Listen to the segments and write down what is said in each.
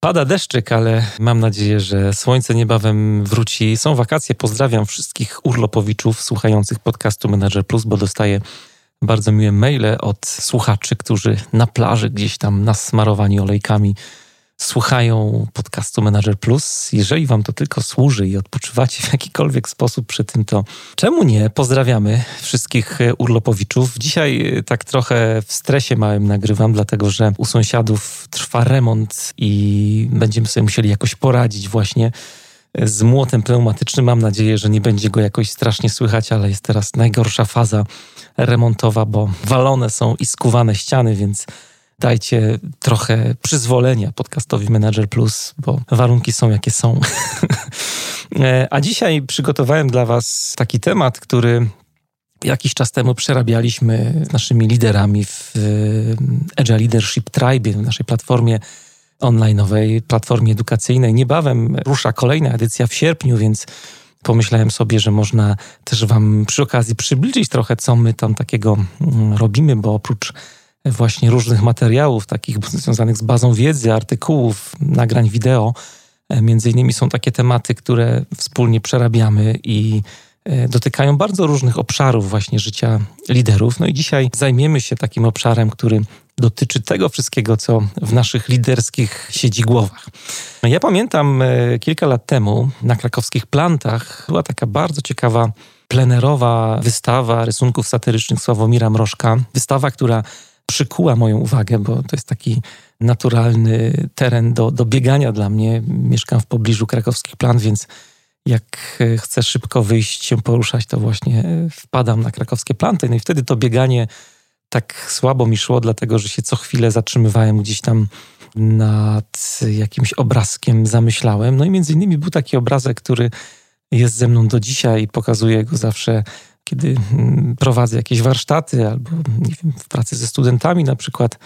pada deszczyk, ale mam nadzieję, że słońce niebawem wróci. Są wakacje. Pozdrawiam wszystkich urlopowiczów słuchających podcastu Manager Plus, bo dostaję bardzo miłe maile od słuchaczy, którzy na plaży gdzieś tam nasmarowani olejkami słuchają podcastu Manager Plus. Jeżeli Wam to tylko służy i odpoczywacie w jakikolwiek sposób przy tym, to czemu nie? Pozdrawiamy wszystkich urlopowiczów. Dzisiaj tak trochę w stresie małym nagrywam, dlatego że u sąsiadów trwa remont i będziemy sobie musieli jakoś poradzić właśnie z młotem pneumatycznym. Mam nadzieję, że nie będzie go jakoś strasznie słychać, ale jest teraz najgorsza faza remontowa, bo walone są i skuwane ściany, więc dajcie trochę przyzwolenia podcastowi Manager Plus, bo warunki są jakie są. A dzisiaj przygotowałem dla Was taki temat, który jakiś czas temu przerabialiśmy z naszymi liderami w Agile Leadership Tribe, w naszej platformie online'owej, platformie edukacyjnej. Niebawem rusza kolejna edycja w sierpniu, więc pomyślałem sobie, że można też Wam przy okazji przybliżyć trochę, co my tam takiego mm, robimy, bo oprócz właśnie różnych materiałów, takich związanych z bazą wiedzy, artykułów, nagrań wideo. E, między innymi są takie tematy, które wspólnie przerabiamy i e, dotykają bardzo różnych obszarów właśnie życia liderów. No i dzisiaj zajmiemy się takim obszarem, który dotyczy tego wszystkiego, co w naszych liderskich siedzi głowach. Ja pamiętam e, kilka lat temu na krakowskich plantach była taka bardzo ciekawa plenerowa wystawa rysunków satyrycznych Sławomira Mrożka. Wystawa, która przykuła moją uwagę, bo to jest taki naturalny teren do, do biegania dla mnie. Mieszkam w pobliżu krakowskich plan, więc jak chcę szybko wyjść, się poruszać, to właśnie wpadam na krakowskie planty. No i wtedy to bieganie tak słabo mi szło, dlatego że się co chwilę zatrzymywałem gdzieś tam nad jakimś obrazkiem, zamyślałem. No i między innymi był taki obrazek, który jest ze mną do dzisiaj i pokazuję go zawsze kiedy mm, prowadzę jakieś warsztaty albo wiem, w pracy ze studentami, na przykład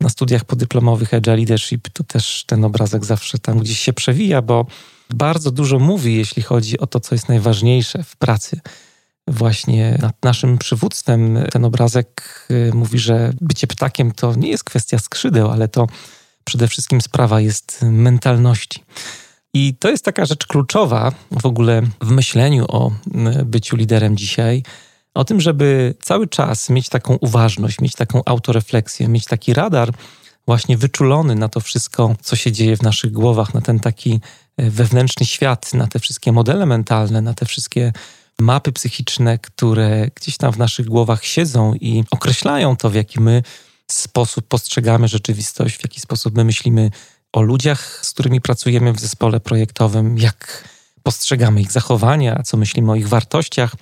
na studiach podyplomowych Agile Leadership, to też ten obrazek zawsze tam gdzieś się przewija, bo bardzo dużo mówi, jeśli chodzi o to, co jest najważniejsze w pracy. Właśnie nad naszym przywództwem ten obrazek y, mówi, że bycie ptakiem to nie jest kwestia skrzydeł, ale to przede wszystkim sprawa jest mentalności. I to jest taka rzecz kluczowa w ogóle w myśleniu o byciu liderem dzisiaj. O tym, żeby cały czas mieć taką uważność, mieć taką autorefleksję, mieć taki radar właśnie wyczulony na to wszystko, co się dzieje w naszych głowach, na ten taki e, wewnętrzny świat, na te wszystkie modele mentalne, na te wszystkie mapy psychiczne, które gdzieś tam w naszych głowach siedzą i określają to, w jaki my sposób postrzegamy rzeczywistość, w jaki sposób my myślimy o ludziach, z którymi pracujemy w zespole projektowym, jak postrzegamy ich zachowania, co myślimy o ich wartościach.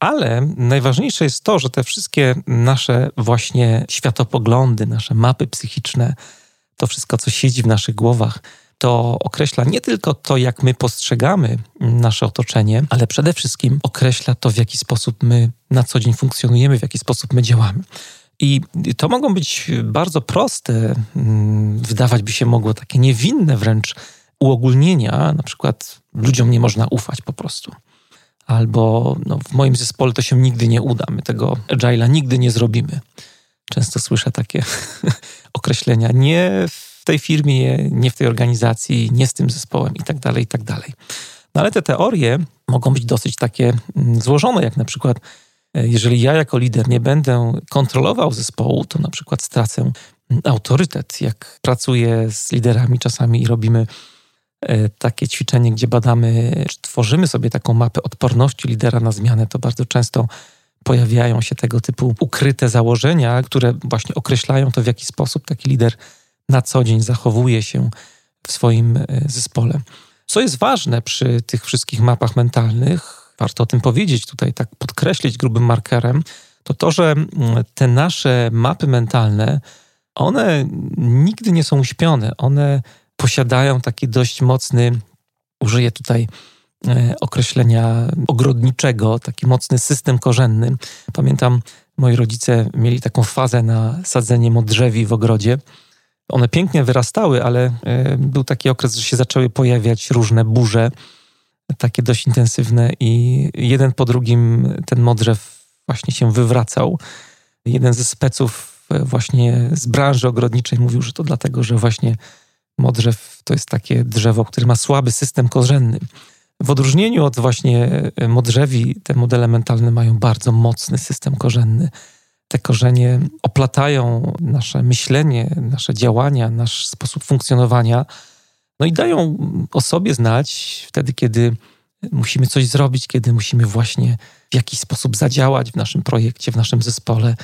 Ale najważniejsze jest to, że te wszystkie nasze właśnie światopoglądy, nasze mapy psychiczne, to wszystko, co siedzi w naszych głowach, to określa nie tylko to, jak my postrzegamy nasze otoczenie, ale przede wszystkim określa to, w jaki sposób my na co dzień funkcjonujemy, w jaki sposób my działamy. I to mogą być bardzo proste, mm, wydawać by się mogło takie niewinne wręcz uogólnienia, na przykład ludziom nie można ufać po prostu. Albo no, w moim zespole to się nigdy nie uda, my tego agile'a nigdy nie zrobimy. Często słyszę takie określenia, nie w tej firmie, nie w tej organizacji, nie z tym zespołem i tak dalej, i tak dalej. No ale te teorie mogą być dosyć takie mm, złożone, jak na przykład jeżeli ja jako lider nie będę kontrolował zespołu, to na przykład stracę autorytet. Jak pracuję z liderami czasami i robimy e, takie ćwiczenie, gdzie badamy, czy tworzymy sobie taką mapę odporności lidera na zmianę, to bardzo często pojawiają się tego typu ukryte założenia, które właśnie określają to, w jaki sposób taki lider na co dzień zachowuje się w swoim e, zespole. Co jest ważne przy tych wszystkich mapach mentalnych, warto o tym powiedzieć, tutaj tak podkreślić grubym markerem, to to, że mm, te nasze mapy mentalne, one nigdy nie są uśpione. One posiadają taki dość mocny, użyję tutaj e, określenia ogrodniczego, taki mocny system korzenny. Pamiętam, moi rodzice mieli taką fazę na sadzenie modrzewi w ogrodzie. One pięknie wyrastały, ale e, był taki okres, że się zaczęły pojawiać różne burze, takie dość intensywne, i jeden po drugim ten modrzew właśnie się wywracał. Jeden ze speców właśnie z branży ogrodniczej mówił, że to dlatego, że właśnie modrzew to jest takie drzewo, które ma słaby system korzenny. W odróżnieniu od właśnie modrzewi, te modele mentalne mają bardzo mocny system korzenny. Te korzenie oplatają nasze myślenie, nasze działania, nasz sposób funkcjonowania. No i dają o sobie znać wtedy, kiedy musimy coś zrobić, kiedy musimy właśnie w jakiś sposób zadziałać w naszym projekcie, w naszym zespole,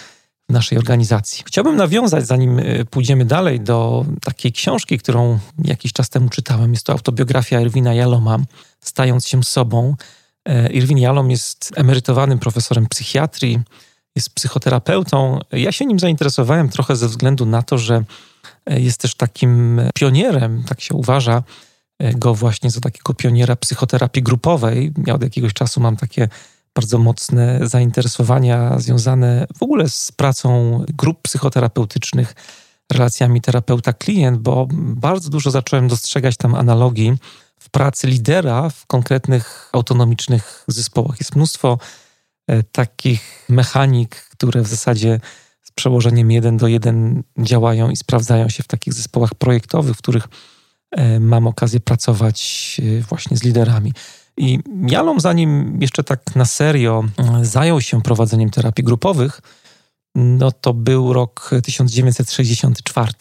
w naszej organizacji. Chciałbym nawiązać, zanim e, pójdziemy dalej, do takiej książki, którą jakiś czas temu czytałem. Jest to autobiografia Irwina Jaloma, Stając się sobą. E, Irwin Jalom jest emerytowanym profesorem psychiatrii, jest psychoterapeutą. Ja się nim zainteresowałem trochę ze względu na to, że e, jest też takim pionierem, tak się uważa, go właśnie za takiego pioniera psychoterapii grupowej. Ja od jakiegoś czasu mam takie bardzo mocne zainteresowania związane w ogóle z pracą grup psychoterapeutycznych, relacjami terapeuta-klient, bo bardzo dużo zacząłem dostrzegać tam analogii w pracy lidera w konkretnych autonomicznych zespołach. Jest mnóstwo e, takich mechanik, które w zasadzie z przełożeniem jeden do jeden działają i sprawdzają się w takich zespołach projektowych, w których e, mam okazję pracować e, właśnie z liderami. I Jalom, zanim jeszcze tak na serio e, zajął się prowadzeniem terapii grupowych, no to był rok 1964.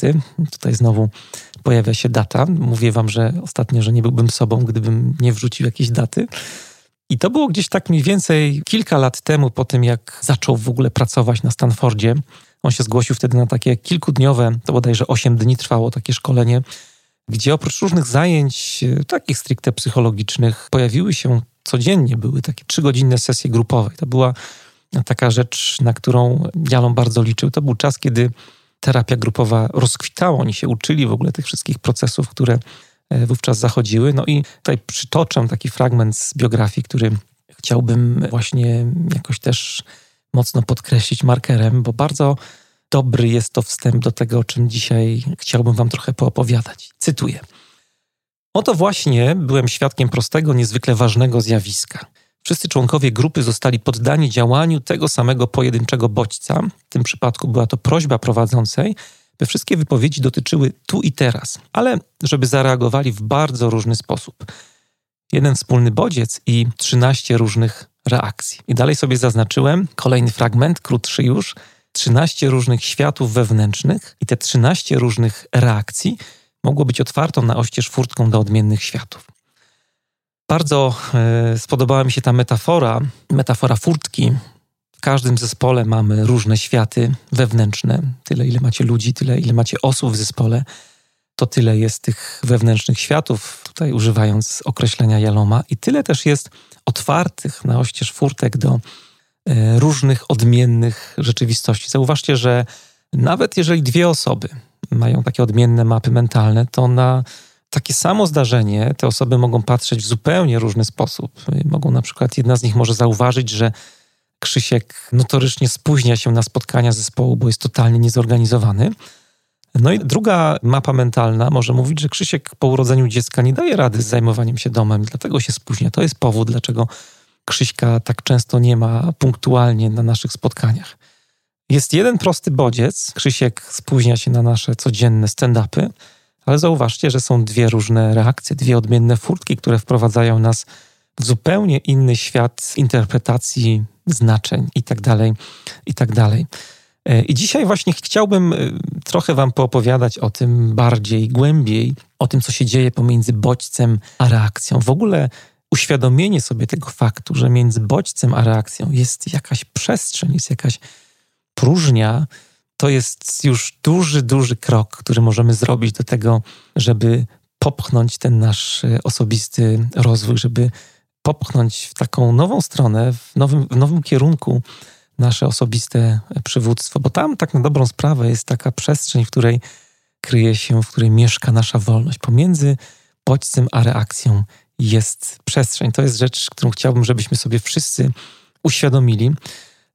Tutaj znowu pojawia się data. Mówię wam, że ostatnio, że nie byłbym sobą, gdybym nie wrzucił jakiejś daty. I to było gdzieś tak mniej więcej kilka lat temu, po tym jak zaczął w ogóle pracować na Stanfordzie. On się zgłosił wtedy na takie kilkudniowe, to bodajże 8 dni trwało takie szkolenie gdzie oprócz różnych zajęć, e, takich stricte psychologicznych, pojawiły się codziennie, były takie trzygodzinne sesje grupowe. To była taka rzecz, na którą Jalon bardzo liczył. To był czas, kiedy terapia grupowa rozkwitała. Oni się uczyli w ogóle tych wszystkich procesów, które wówczas zachodziły. No i tutaj przytoczę taki fragment z biografii, który chciałbym właśnie jakoś też mocno podkreślić markerem, bo bardzo dobry jest to wstęp do tego, o czym dzisiaj chciałbym Wam trochę poopowiadać. Cytuję. Oto właśnie byłem świadkiem prostego, niezwykle ważnego zjawiska. Wszyscy członkowie grupy zostali poddani działaniu tego samego pojedynczego bodźca. W tym przypadku była to prośba prowadzącej, by wszystkie wypowiedzi dotyczyły tu i teraz, ale żeby zareagowali w bardzo różny sposób. Jeden wspólny bodziec i 13 różnych reakcji. I dalej sobie zaznaczyłem kolejny fragment, krótszy już, 13 różnych światów wewnętrznych i te 13 różnych reakcji mogło być otwartą na oścież furtką do odmiennych światów. Bardzo e, spodobała mi się ta metafora, metafora furtki. Każdym zespole mamy różne światy wewnętrzne. Tyle, ile macie ludzi, tyle, ile macie osób w zespole, to tyle jest tych wewnętrznych światów, tutaj używając określenia Jaloma, i tyle też jest otwartych na oścież furtek do E, różnych odmiennych rzeczywistości. Zauważcie, że nawet jeżeli dwie osoby mają takie odmienne mapy mentalne, to na takie samo zdarzenie te osoby mogą patrzeć w zupełnie różny sposób. Mogą na przykład, jedna z nich może zauważyć, że Krzysiek notorycznie spóźnia się na spotkania zespołu, bo jest totalnie niezorganizowany. No i druga mapa mentalna może mówić, że Krzysiek po urodzeniu dziecka nie daje rady z zajmowaniem się domem, dlatego się spóźnia. To jest powód, dlaczego Krzyśka tak często nie ma punktualnie na naszych spotkaniach. Jest jeden prosty bodziec. Krzysiek spóźnia się na nasze codzienne stand-upy, ale zauważcie, że są dwie różne reakcje, dwie odmienne furtki, które wprowadzają nas zupełnie inny świat interpretacji znaczeń itd. Tak itd. Tak e, I dzisiaj właśnie chciałbym e, trochę Wam poopowiadać o tym bardziej, głębiej, o tym, co się dzieje pomiędzy bodźcem a reakcją. W ogóle uświadomienie sobie tego faktu, że między bodźcem a reakcją jest jakaś przestrzeń, jest jakaś próżnia, to jest już duży, duży krok, który możemy zrobić do tego, żeby popchnąć ten nasz e, osobisty rozwój, żeby popchnąć w taką nową stronę, w nowym, w nowym kierunku nasze osobiste przywództwo, bo tam tak na dobrą sprawę jest taka przestrzeń, w której kryje się, w której mieszka nasza wolność. Pomiędzy bodźcem a reakcją jest przestrzeń. To jest rzecz, którą chciałbym, żebyśmy sobie wszyscy uświadomili.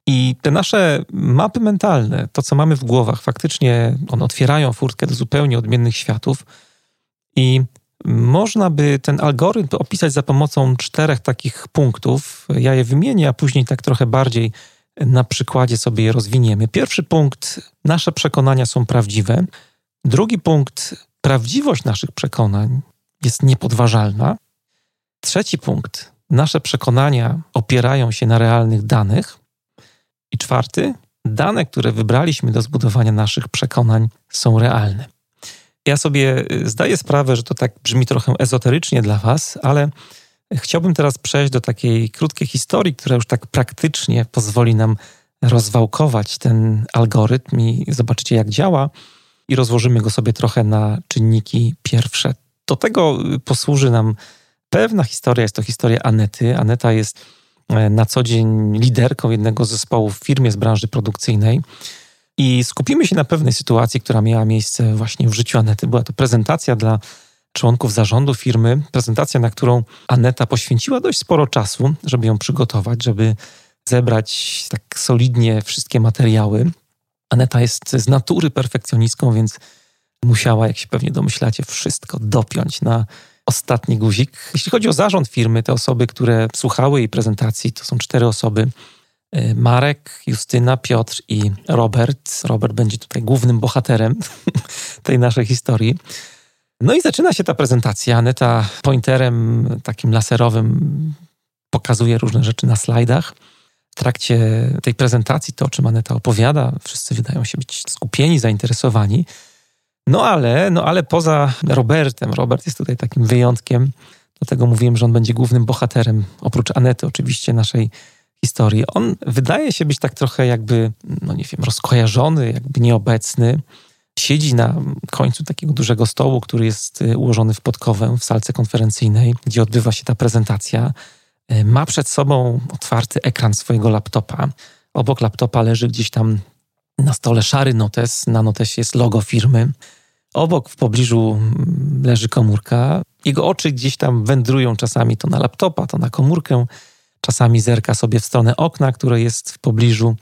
I te nasze mapy mentalne, to co mamy w głowach, faktycznie one otwierają furtkę do zupełnie odmiennych światów. I można by ten algorytm opisać za pomocą czterech takich punktów. Ja je wymienię, a później tak trochę bardziej na przykładzie sobie je rozwiniemy. Pierwszy punkt: nasze przekonania są prawdziwe. Drugi punkt: prawdziwość naszych przekonań jest niepodważalna. Trzeci punkt: nasze przekonania opierają się na realnych danych. I czwarty: dane, które wybraliśmy do zbudowania naszych przekonań, są realne. Ja sobie zdaję sprawę, że to tak brzmi trochę ezoterycznie dla Was, ale chciałbym teraz przejść do takiej krótkiej historii, która już tak praktycznie pozwoli nam rozwałkować ten algorytm i zobaczycie, jak działa, i rozłożymy go sobie trochę na czynniki pierwsze. Do tego posłuży nam pewna historia, jest to historia Anety. Aneta jest e, na co dzień liderką jednego z zespołów w firmie z branży produkcyjnej. I skupimy się na pewnej sytuacji, która miała miejsce właśnie w życiu Anety. Była to prezentacja dla członków zarządu firmy, prezentacja, na którą Aneta poświęciła dość sporo czasu, żeby ją przygotować, żeby zebrać tak solidnie wszystkie materiały. Aneta jest z natury perfekcjonistką, więc musiała, jak się pewnie domyślacie, wszystko dopiąć na ostatni guzik. Jeśli chodzi o zarząd firmy, te osoby, które słuchały jej prezentacji, to są cztery osoby. Y, Marek, Justyna, Piotr i Robert. Robert będzie tutaj głównym bohaterem tej naszej historii. No i zaczyna się ta prezentacja. Aneta pointerem takim laserowym pokazuje różne rzeczy na slajdach. W trakcie tej prezentacji, to o czym Aneta opowiada, wszyscy wydają się być skupieni, zainteresowani. No ale, no ale poza Robertem, Robert jest tutaj takim wyjątkiem, dlatego mówiłem, że on będzie głównym bohaterem, oprócz Anety oczywiście, naszej historii. On wydaje się być tak trochę jakby, no nie wiem, rozkojarzony, jakby nieobecny. Siedzi na końcu takiego dużego stołu, który jest y, ułożony w podkowę w salce konferencyjnej, gdzie odbywa się ta prezentacja. Y, ma przed sobą otwarty ekran swojego laptopa. Obok laptopa leży gdzieś tam na stole szary notes. Na notesie jest logo firmy. Obok w pobliżu mm, leży komórka. Jego oczy gdzieś tam wędrują czasami to na laptopa, to na komórkę. Czasami zerka sobie w stronę okna, które jest w pobliżu.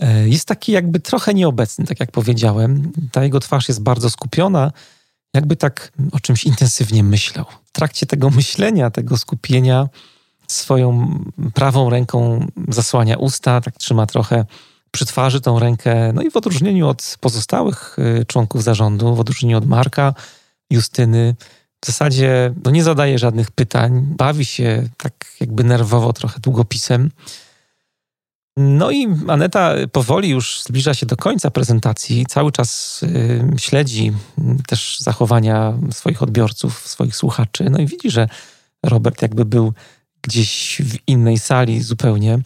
E, jest taki jakby trochę nieobecny, tak jak powiedziałem. Ta jego twarz jest bardzo skupiona, jakby tak o czymś intensywnie myślał. W trakcie tego myślenia, tego skupienia, swoją prawą ręką zasłania usta, tak trzyma trochę przy twarzy tą rękę. No i w odróżnieniu od pozostałych y, członków zarządu, w odróżnieniu od Marka, Justyny, w zasadzie no nie zadaje żadnych pytań, bawi się tak jakby nerwowo trochę długopisem. No i Aneta powoli już zbliża się do końca prezentacji. Cały czas y, śledzi też zachowania swoich odbiorców, swoich słuchaczy. No i widzi, że Robert jakby był gdzieś w innej sali zupełnie.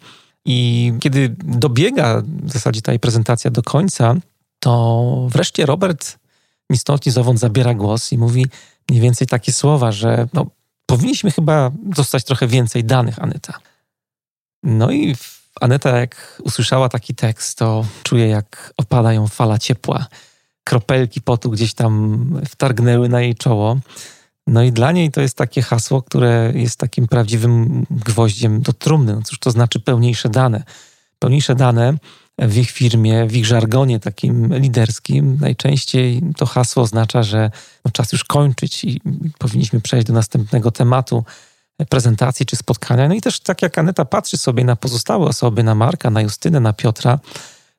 I kiedy dobiega w zasadzie ta prezentacja do końca, to wreszcie Robert ni stąd, ni zowąd zabiera głos i mówi mniej więcej takie słowa, że no, powinniśmy chyba dostać trochę więcej danych, Aneta. No i Aneta, jak usłyszała taki tekst, to czuje, jak opada ją fala ciepła. Kropelki potu gdzieś tam wtargnęły na jej czoło. No i dla niej to jest takie hasło, które jest takim prawdziwym gwoździem do trumny. No cóż to znaczy pełniejsze dane? Pełniejsze dane w ich firmie, w ich żargonie takim liderskim, najczęściej to hasło oznacza, że no czas już kończyć i powinniśmy przejść do następnego tematu prezentacji czy spotkania. No i też tak jak Aneta patrzy sobie na pozostałe osoby, na Marka, na Justynę, na Piotra,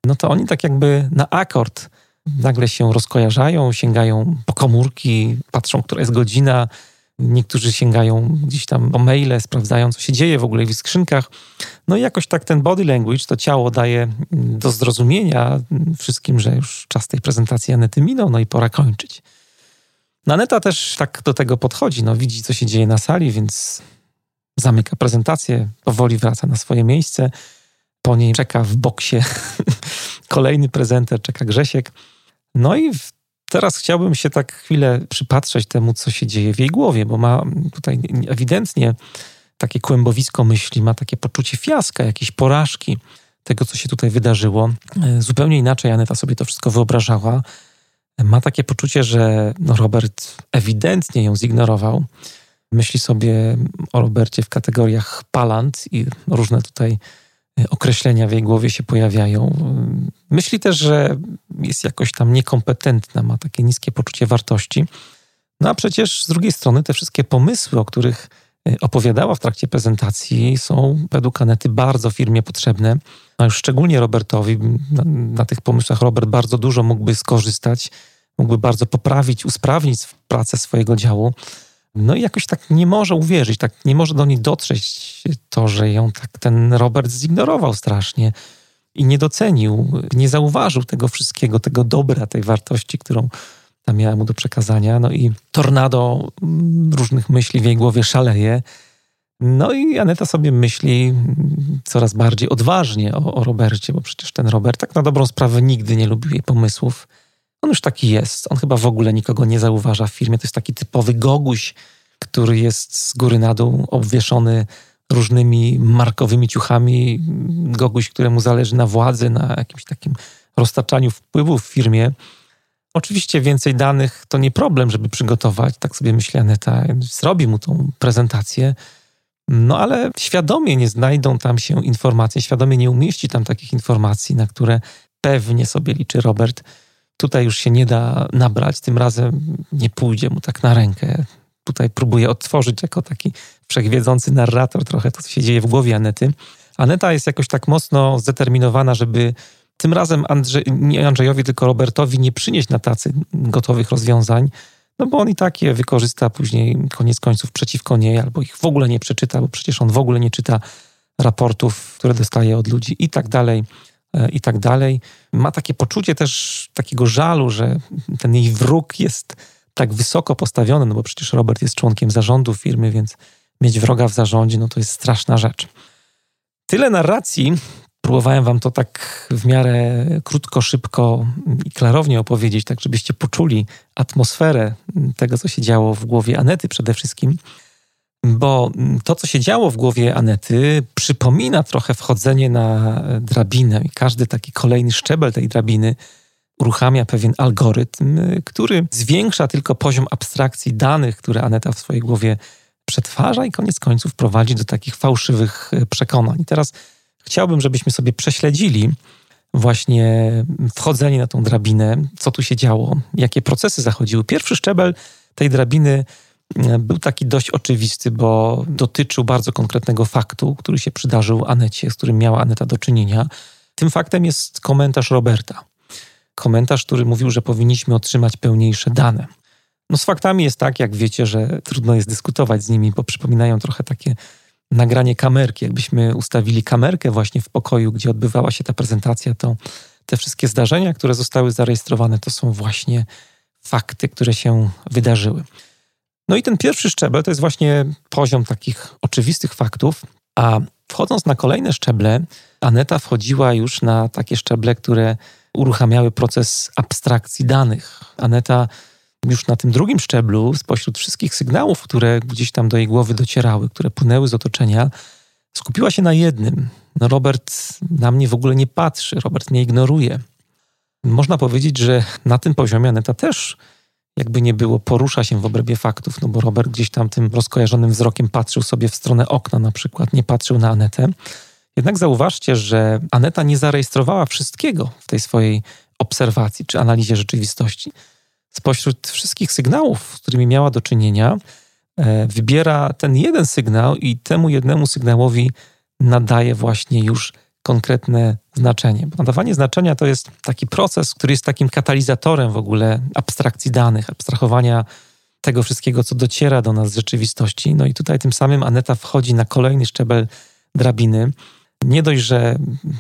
no to oni tak jakby na akord nagle się rozkojarzają, sięgają po komórki, patrzą, która jest godzina. Niektórzy sięgają gdzieś tam po maile, sprawdzają, co się dzieje w ogóle w skrzynkach. No i jakoś tak ten body language, to ciało daje do zrozumienia wszystkim, że już czas tej prezentacji Anety minął, no i pora kończyć. No Aneta też tak do tego podchodzi, no widzi, co się dzieje na sali, więc zamyka prezentację, powoli wraca na swoje miejsce. Po niej czeka w boksie kolejny prezenter, czeka Grzesiek. No i teraz chciałbym się tak chwilę przypatrzeć temu, co się dzieje w jej głowie, bo ma tutaj ewidentnie takie kłębowisko myśli, ma takie poczucie fiaska, jakiejś porażki tego, co się tutaj wydarzyło. E, zupełnie inaczej Aneta sobie to wszystko wyobrażała. ma takie poczucie, że no Robert ewidentnie ją zignorował. Myśli sobie o Robercie w kategoriach palant i różne tutaj określenia w jej głowie się pojawiają. Myśli też, że jest jakoś tam niekompetentna, ma takie niskie poczucie wartości. No a przecież z drugiej strony te wszystkie pomysły, o których y, opowiadała w trakcie prezentacji, są według Anety bardzo firmie potrzebne. No już szczególnie Robertowi. Na, na tych pomysłach Robert bardzo dużo mógłby skorzystać, mógłby bardzo poprawić, usprawnić pracę swojego działu. No i jakoś tak nie może uwierzyć, tak nie może do niej dotrzeć to, że ją tak ten Robert zignorował strasznie i nie docenił, nie zauważył tego wszystkiego, tego dobra, tej wartości, którą tam miała mu do przekazania. No i tornado mm, różnych myśli w jej głowie szaleje. No i Aneta sobie myśli coraz bardziej odważnie o, o Robercie, bo przecież ten Robert tak na dobrą sprawę nigdy nie lubił jej pomysłów. On już taki jest. On chyba w ogóle nikogo nie zauważa w firmie. To jest taki typowy goguś, który jest z góry na dół obwieszony różnymi markowymi ciuchami. Goguś, któremu zależy na władzy, na jakimś takim roztaczaniu wpływów w firmie. Oczywiście więcej danych to nie problem, żeby przygotować, tak sobie myśli Aneta. Zrobi mu tą prezentację, no ale świadomie nie znajdą tam się informacje, świadomie nie umieści tam takich informacji, na które pewnie sobie liczy Robert. Tutaj już się nie da nabrać, tym razem nie pójdzie mu tak na rękę. Tutaj próbuje odtworzyć jako taki wszechwiedzący narrator trochę to, co się dzieje w głowie Anety. Aneta jest jakoś tak mocno zdeterminowana, żeby tym razem nie Andrzejowi, tylko Robertowi nie przynieść na tacy gotowych rozwiązań, no bo on i tak je wykorzysta później koniec końców przeciwko niej, albo ich w ogóle nie przeczyta, bo przecież on w ogóle nie czyta raportów, które dostaje od ludzi i tak dalej, i tak dalej. Ma takie poczucie też takiego żalu, że ten jej wróg jest tak wysoko postawiony, no bo przecież Robert jest członkiem zarządu firmy, więc mieć wroga w zarządzie, no to jest straszna rzecz. Tyle narracji Próbowałem wam to tak w miarę krótko, szybko i klarownie opowiedzieć, tak żebyście poczuli atmosferę tego, co się działo w głowie Anety przede wszystkim. Bo to, co się działo w głowie Anety, przypomina trochę wchodzenie na drabinę, i każdy taki kolejny szczebel tej drabiny uruchamia pewien algorytm, który zwiększa tylko poziom abstrakcji danych, które Aneta w swojej głowie przetwarza, i koniec końców prowadzi do takich fałszywych przekonań. I teraz Chciałbym, żebyśmy sobie prześledzili właśnie wchodzenie na tą drabinę, co tu się działo, jakie procesy zachodziły. Pierwszy szczebel tej drabiny był taki dość oczywisty, bo dotyczył bardzo konkretnego faktu, który się przydarzył Anecie, z którym miała Aneta do czynienia. Tym faktem jest komentarz Roberta. Komentarz, który mówił, że powinniśmy otrzymać pełniejsze dane. No z faktami jest tak, jak wiecie, że trudno jest dyskutować z nimi, bo przypominają trochę takie nagranie kamerki. Jakbyśmy ustawili kamerkę właśnie w pokoju, gdzie odbywała się ta prezentacja, to te wszystkie zdarzenia, które zostały zarejestrowane, to są właśnie fakty, które się wydarzyły. No i ten pierwszy szczebel to jest właśnie poziom takich oczywistych faktów, a wchodząc na kolejne szczeble, Aneta wchodziła już na takie szczeble, które uruchamiały proces abstrakcji danych. Aneta już na tym drugim szczeblu, spośród wszystkich sygnałów, które gdzieś tam do jej głowy docierały, które płynęły z otoczenia, skupiła się na jednym. No Robert na mnie w ogóle nie patrzy, Robert mnie ignoruje. Można powiedzieć, że na tym poziomie Aneta też, jakby nie było, porusza się w obrębie faktów, no bo Robert gdzieś tam tym rozkojarzonym wzrokiem patrzył sobie w stronę okna na przykład, nie patrzył na Anetę. Jednak zauważcie, że Aneta nie zarejestrowała wszystkiego w tej swojej obserwacji czy analizie rzeczywistości spośród wszystkich sygnałów, z którymi miała do czynienia, e, wybiera ten jeden sygnał i temu jednemu sygnałowi nadaje właśnie już konkretne znaczenie. Bo nadawanie znaczenia to jest taki proces, który jest takim katalizatorem w ogóle abstrakcji danych, abstrahowania tego wszystkiego, co dociera do nas z rzeczywistości. No i tutaj tym samym Aneta wchodzi na kolejny szczebel drabiny. Nie dość, że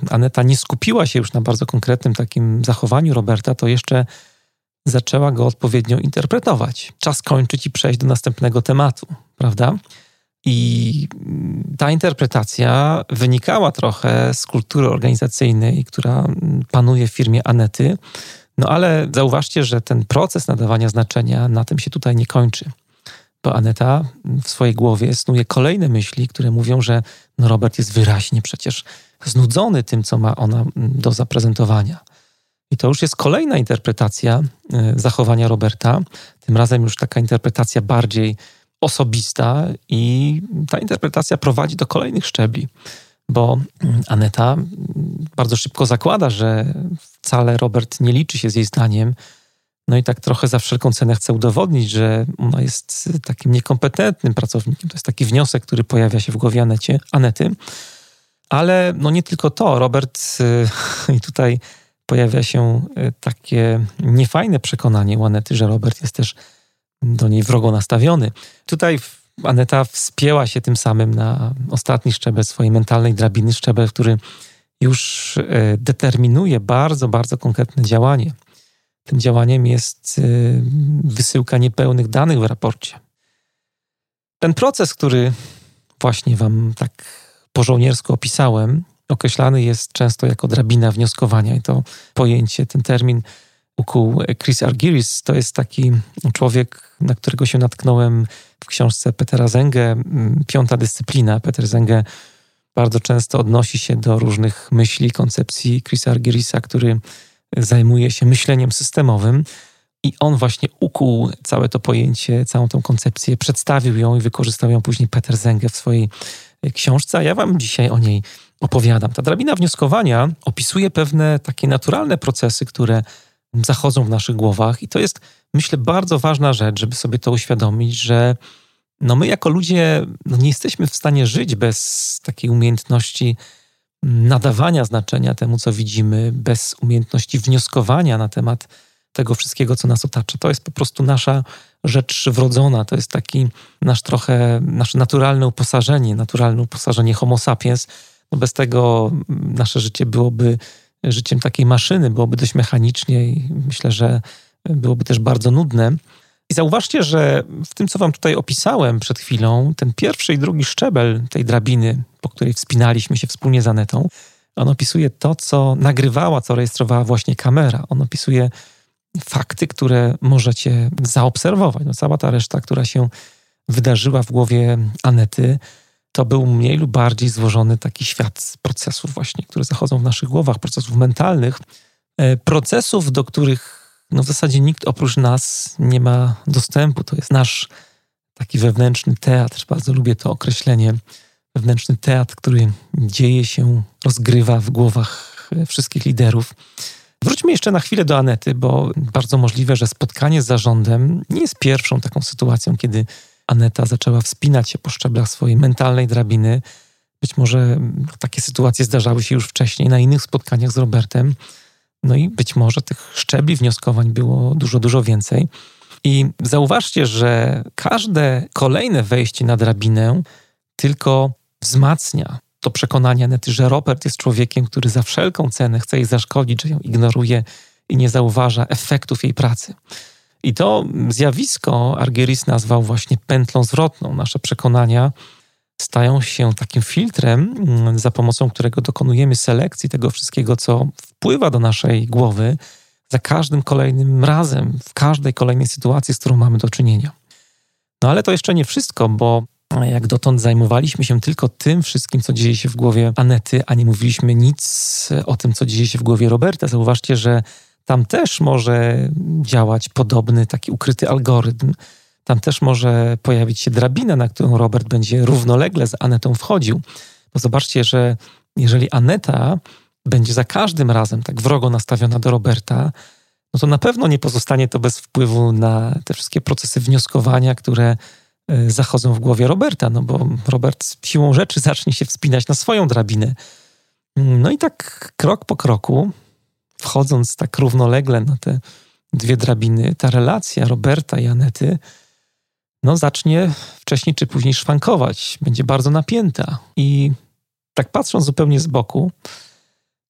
Aneta nie skupiła się już na bardzo konkretnym takim zachowaniu Roberta, to jeszcze zaczęła go odpowiednio interpretować. Czas kończyć i przejść do następnego tematu, prawda? I ta interpretacja wynikała trochę z kultury organizacyjnej, która panuje w firmie Anety. No ale zauważcie, że ten proces nadawania znaczenia na tym się tutaj nie kończy. Bo Aneta w swojej głowie snuje kolejne myśli, które mówią, że no Robert jest wyraźnie przecież znudzony tym, co ma ona do zaprezentowania I to już jest kolejna interpretacja e, zachowania Roberta, tym razem już taka interpretacja bardziej osobista, i ta interpretacja prowadzi do kolejnych szczebli, bo mm, Aneta mm, bardzo szybko zakłada, że wcale Robert nie liczy się z jej zdaniem. No i tak trochę za wszelką cenę chce udowodnić, że ona jest takim niekompetentnym pracownikiem. To jest taki wniosek, który pojawia się w głowie Anecie, Anety. Ale no nie tylko to. Robert, y, i tutaj pojawia się y, takie niefajne przekonanie u Anety, że Robert jest też do niej wrogo nastawiony. Tutaj Aneta wspięła się tym samym na ostatni szczebel swojej mentalnej drabiny, szczebel, który już y, determinuje bardzo, bardzo konkretne działanie. Tym działaniem jest wysyłka niepełnych danych w raporcie. Ten proces, który właśnie Wam tak po żołniersku opisałem, określany jest często jako drabina wnioskowania i to pojęcie, ten termin ukuł Chris Argyris. To jest taki człowiek, na którego się natknąłem w książce Petera Zenge, Piąta dyscyplina. Peter Zenge bardzo często odnosi się do różnych myśli, koncepcji Chrisa Argyrisa, który zajmuje się myśleniem systemowym. I on właśnie ukuł całe to pojęcie, całą tą koncepcję, przedstawił ją i wykorzystał ją później Peter Zenge w swojej książce, a ja wam dzisiaj o niej opowiadam. Ta drabina wnioskowania opisuje pewne takie naturalne procesy, które zachodzą w naszych głowach i to jest, myślę, bardzo ważna rzecz, żeby sobie to uświadomić, że no my jako ludzie no nie jesteśmy w stanie żyć bez takiej umiejętności nadawania znaczenia temu, co widzimy, bez umiejętności wnioskowania na temat tego wszystkiego, co nas otacza. To jest po prostu nasza rzecz wrodzona, to jest taki nasz trochę, nasze naturalne uposażenie, naturalne uposażenie homo sapiens. No bez tego nasze życie byłoby życiem takiej maszyny, byłoby dość mechanicznie i myślę, że byłoby też bardzo nudne. I zauważcie, że w tym, co wam tutaj opisałem przed chwilą, ten pierwszy i drugi szczebel tej drabiny, po której wspinaliśmy się wspólnie z Anetą, on opisuje to, co nagrywała, co rejestrowała właśnie kamera. On opisuje fakty, które możecie zaobserwować. No, cała ta reszta, która się wydarzyła w głowie Anety, to był mniej lub bardziej złożony taki świat procesów właśnie, które zachodzą w naszych głowach, procesów mentalnych, e, procesów, do których no w zasadzie nikt oprócz nas nie ma dostępu. To jest nasz taki wewnętrzny teatr, bardzo lubię to określenie, wewnętrzny teatr, który dzieje się, rozgrywa w głowach e, wszystkich liderów. Wróćmy jeszcze na chwilę do Anety, bo bardzo możliwe, że spotkanie z zarządem nie jest pierwszą taką sytuacją, kiedy Aneta zaczęła wspinać się po szczeblach swojej mentalnej drabiny. Być może takie sytuacje zdarzały się już wcześniej na innych spotkaniach z Robertem. No i być może tych szczebli wnioskowań było dużo, dużo więcej. I zauważcie, że każde kolejne wejście na drabinę tylko wzmacnia to przekonanie Anety, że Robert jest człowiekiem, który za wszelką cenę chce jej zaszkodzić, że ją ignoruje i nie zauważa efektów jej pracy. I to zjawisko Argeris nazwał właśnie pętlą zwrotną. Nasze przekonania stają się takim filtrem, mm, za pomocą którego dokonujemy selekcji tego wszystkiego, co wpływa do naszej głowy za każdym kolejnym razem, w każdej kolejnej sytuacji, z którą mamy do czynienia. No ale to jeszcze nie wszystko, bo jak dotąd zajmowaliśmy się tylko tym wszystkim, co dzieje się w głowie Anety, a nie mówiliśmy nic o tym, co dzieje się w głowie Roberta. Zauważcie, że tam też może działać podobny taki ukryty algorytm. Tam też może pojawić się drabina, na którą Robert będzie równolegle z Anetą wchodził. Bo zobaczcie, że jeżeli Aneta będzie za każdym razem tak wrogo nastawiona do Roberta, no to na pewno nie pozostanie to bez wpływu na te wszystkie procesy wnioskowania, które e, zachodzą w głowie Roberta, no bo Robert siłą rzeczy zacznie się wspinać na swoją drabinę. No i tak krok po kroku wchodząc tak równolegle na te dwie drabiny, ta relacja Roberta i Anety no, zacznie wcześniej czy później szwankować, będzie bardzo napięta. I tak patrząc zupełnie z boku,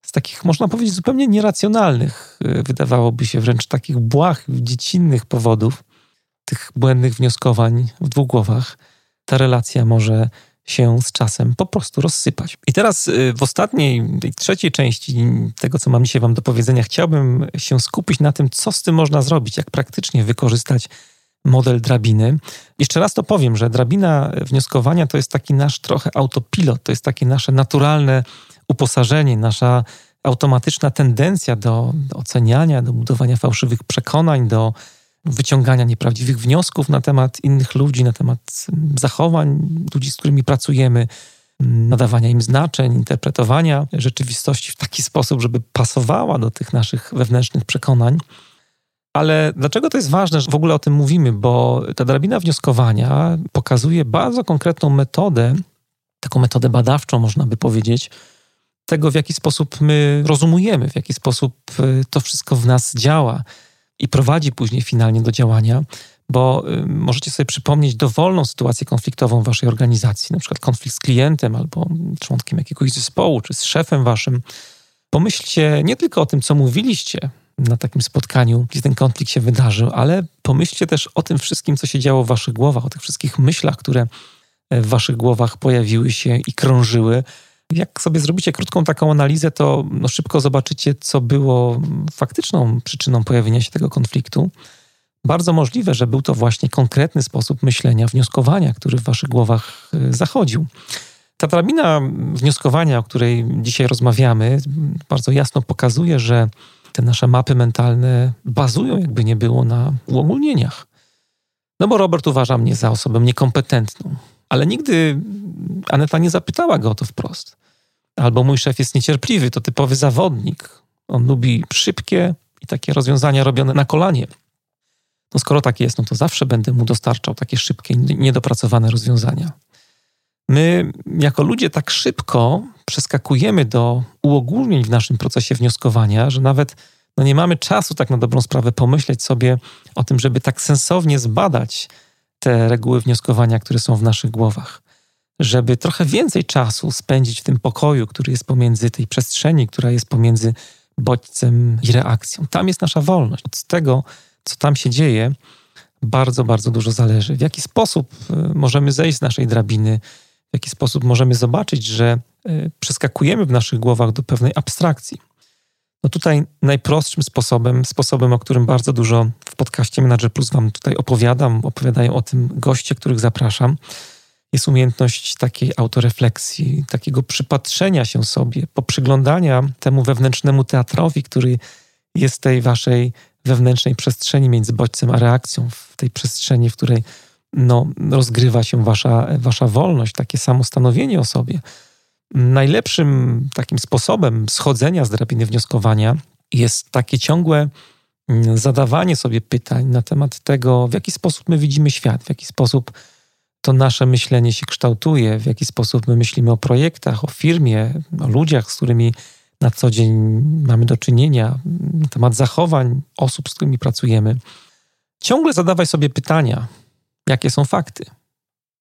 z takich, można powiedzieć, zupełnie nieracjonalnych, y, wydawałoby się wręcz takich błahych, dziecinnych powodów, tych błędnych wnioskowań w dwóch głowach, ta relacja może się z czasem po prostu rozsypać. I teraz y, w ostatniej, tej trzeciej części tego, co mam dzisiaj Wam do powiedzenia, chciałbym się skupić na tym, co z tym można zrobić, jak praktycznie wykorzystać model drabiny. Jeszcze raz to powiem, że drabina wnioskowania to jest taki nasz trochę autopilot, to jest takie nasze naturalne uposażenie, nasza automatyczna tendencja do, do oceniania, do budowania fałszywych przekonań, do wyciągania nieprawdziwych wniosków na temat innych ludzi, na temat zachowań ludzi, z którymi pracujemy, nadawania im znaczeń, interpretowania rzeczywistości w taki sposób, żeby pasowała do tych naszych wewnętrznych przekonań. Ale dlaczego to jest ważne, że w ogóle o tym mówimy? Bo ta drabina wnioskowania pokazuje bardzo konkretną metodę, taką metodę badawczą, można by powiedzieć, tego, w jaki sposób my rozumujemy, w jaki sposób y, to wszystko w nas działa i prowadzi później finalnie do działania, bo y, możecie sobie przypomnieć dowolną sytuację konfliktową w waszej organizacji, na przykład konflikt z klientem albo członkiem jakiegoś zespołu, czy z szefem waszym. Pomyślcie nie tylko o tym, co mówiliście na takim spotkaniu, gdzie ten konflikt się wydarzył, ale pomyślcie też o tym wszystkim, co się działo w waszych głowach, o tych wszystkich myślach, które w waszych głowach pojawiły się i krążyły. Jak sobie zrobicie krótką taką analizę, to no szybko zobaczycie, co było faktyczną przyczyną pojawienia się tego konfliktu. Bardzo możliwe, że był to właśnie konkretny sposób myślenia, wnioskowania, który w waszych głowach y, zachodził. Ta drabina wnioskowania, o której dzisiaj rozmawiamy, bardzo jasno pokazuje, że te nasze mapy mentalne bazują, jakby nie było, na uogólnieniach. No bo Robert uważa mnie za osobę niekompetentną, ale nigdy Aneta nie zapytała go o to wprost. Albo mój szef jest niecierpliwy, to typowy zawodnik. On lubi szybkie i takie rozwiązania robione na kolanie. No skoro tak jest, no to zawsze będę mu dostarczał takie szybkie, niedopracowane rozwiązania. My, jako ludzie, tak szybko przeskakujemy do uogólnień w naszym procesie wnioskowania, że nawet no nie mamy czasu, tak na dobrą sprawę, pomyśleć sobie o tym, żeby tak sensownie zbadać te reguły wnioskowania, które są w naszych głowach. Żeby trochę więcej czasu spędzić w tym pokoju, który jest pomiędzy tej przestrzeni, która jest pomiędzy bodźcem i reakcją. Tam jest nasza wolność. Od tego, co tam się dzieje, bardzo, bardzo dużo zależy. W jaki sposób y, możemy zejść z naszej drabiny, w jaki sposób możemy zobaczyć, że y, przeskakujemy w naszych głowach do pewnej abstrakcji. No tutaj najprostszym sposobem, sposobem, o którym bardzo dużo w podcaście Manager Plus Wam tutaj opowiadam, opowiadają o tym goście, których zapraszam, jest umiejętność takiej autorefleksji, takiego przypatrzenia się sobie, poprzyglądania temu wewnętrznemu teatrowi, który jest tej waszej wewnętrznej przestrzeni między bodźcem a reakcją, w tej przestrzeni, w której no, rozgrywa się wasza, wasza wolność, takie samostanowienie o sobie. Najlepszym takim sposobem schodzenia z drabiny wnioskowania jest takie ciągłe mm, zadawanie sobie pytań na temat tego, w jaki sposób my widzimy świat, w jaki sposób to nasze myślenie się kształtuje, w jaki sposób my myślimy o projektach, o firmie, o ludziach, z którymi na co dzień mamy do czynienia, na temat zachowań osób, z którymi pracujemy. Ciągle zadawaj sobie pytania, jakie są fakty,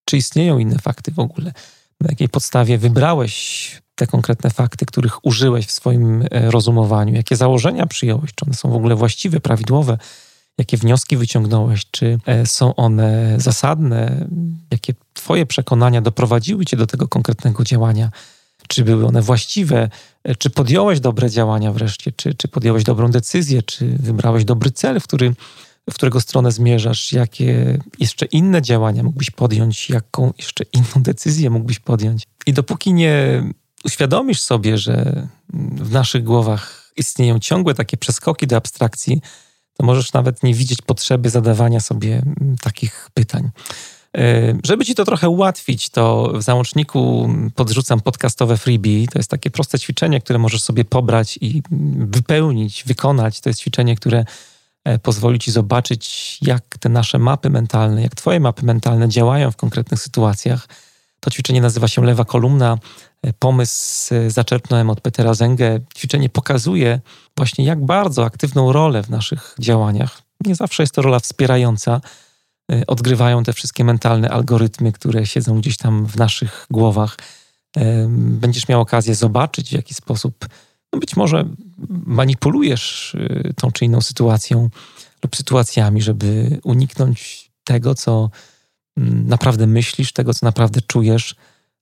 czy istnieją inne fakty w ogóle, na jakiej podstawie wybrałeś te konkretne fakty, których użyłeś w swoim e, rozumowaniu, jakie założenia przyjąłeś, czy one są w ogóle właściwe, prawidłowe, jakie wnioski wyciągnąłeś, czy e, są one zasadne, jakie Twoje przekonania doprowadziły Cię do tego konkretnego działania, czy były one właściwe, e, czy podjąłeś dobre działania wreszcie, czy, czy podjąłeś dobrą decyzję, czy wybrałeś dobry cel, w, który, w którego stronę zmierzasz, jakie jeszcze inne działania mógłbyś podjąć, jaką jeszcze inną decyzję mógłbyś podjąć. I dopóki nie uświadomisz sobie, że w naszych głowach istnieją ciągłe takie przeskoki do abstrakcji, to możesz nawet nie widzieć potrzeby zadawania sobie mm, takich pytań. E, żeby ci to trochę ułatwić, to w załączniku podrzucam podcastowe freebie. To jest takie proste ćwiczenie, które możesz sobie pobrać i wypełnić, wykonać. To jest ćwiczenie, które pozwoli ci zobaczyć, jak te nasze mapy mentalne, jak twoje mapy mentalne działają w konkretnych sytuacjach. To ćwiczenie nazywa się Lewa Kolumna. E, pomysł zaczerpnąłem od Petera Zengę. Ćwiczenie pokazuje właśnie, jak bardzo aktywną rolę w naszych działaniach, nie zawsze jest to rola wspierająca, e, odgrywają te wszystkie mentalne algorytmy, które siedzą gdzieś tam w naszych głowach. E, będziesz miał okazję zobaczyć, w jaki sposób no być może manipulujesz tą czy inną sytuacją lub sytuacjami, żeby uniknąć tego, co mm, naprawdę myślisz, tego, co naprawdę czujesz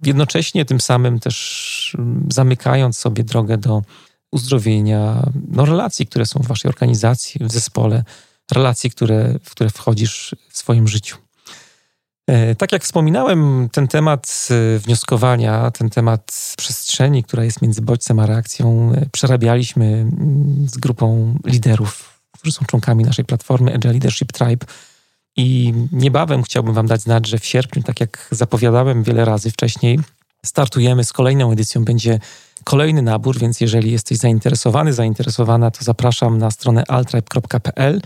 jednocześnie tym samym też mm, zamykając sobie drogę do uzdrowienia no, relacji, które są w waszej organizacji, w zespole, relacji, które, w które wchodzisz w swoim życiu. E, tak jak wspominałem, ten temat e, wnioskowania, ten temat przestrzeni, która jest między bodźcem a reakcją, e, przerabialiśmy mm, z grupą liderów, którzy są członkami naszej platformy Agile Leadership Tribe. I niebawem chciałbym Wam dać znać, że w sierpniu, tak jak zapowiadałem wiele razy wcześniej, startujemy z kolejną edycją. Będzie kolejny nabór, więc jeżeli jesteś zainteresowany, zainteresowana, to zapraszam na stronę altribe.pl.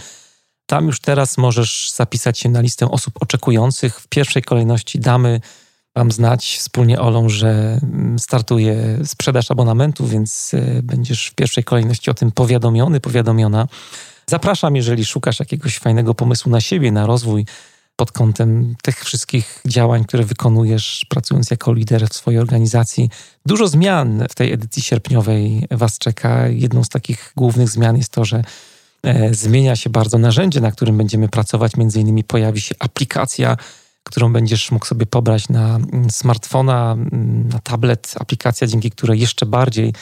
Tam już teraz możesz zapisać się na listę osób oczekujących. W pierwszej kolejności damy Wam znać wspólnie Olą, że mm, startuje sprzedaż abonamentu, więc e, będziesz w pierwszej kolejności o tym powiadomiony, powiadomiona. Zapraszam, jeżeli szukasz jakiegoś fajnego pomysłu na siebie, na rozwój pod kątem tych wszystkich działań, które wykonujesz, pracując jako lider w swojej organizacji. Dużo zmian w tej edycji sierpniowej Was czeka. Jedną z takich głównych zmian jest to, że zmienia się bardzo narzędzie, na którym będziemy pracować. Między innymi pojawi się aplikacja, którą będziesz mógł sobie pobrać na mm, smartfona, mm, na tablet. Aplikacja, dzięki której jeszcze bardziej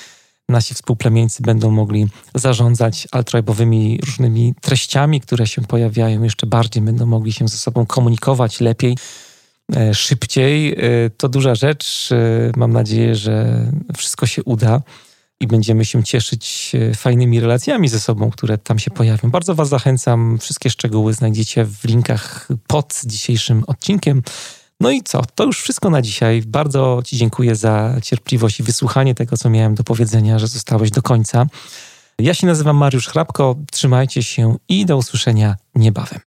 nasi współplemieńcy będą mogli zarządzać altrajbowymi różnymi treściami, które się pojawiają, jeszcze bardziej będą mogli się ze sobą komunikować lepiej, e, szybciej. E, to duża rzecz. Mam nadzieję, że wszystko się uda i będziemy się cieszyć e, fajnymi relacjami ze sobą, które tam się pojawią. Bardzo Was zachęcam. Wszystkie szczegóły znajdziecie w linkach pod dzisiejszym odcinkiem. No i co? To już wszystko na dzisiaj. Bardzo Ci dziękuję za cierpliwość i wysłuchanie tego, co miałem do powiedzenia, że zostałeś do końca. Ja się nazywam Mariusz Hrabko. Trzymajcie się i do usłyszenia niebawem.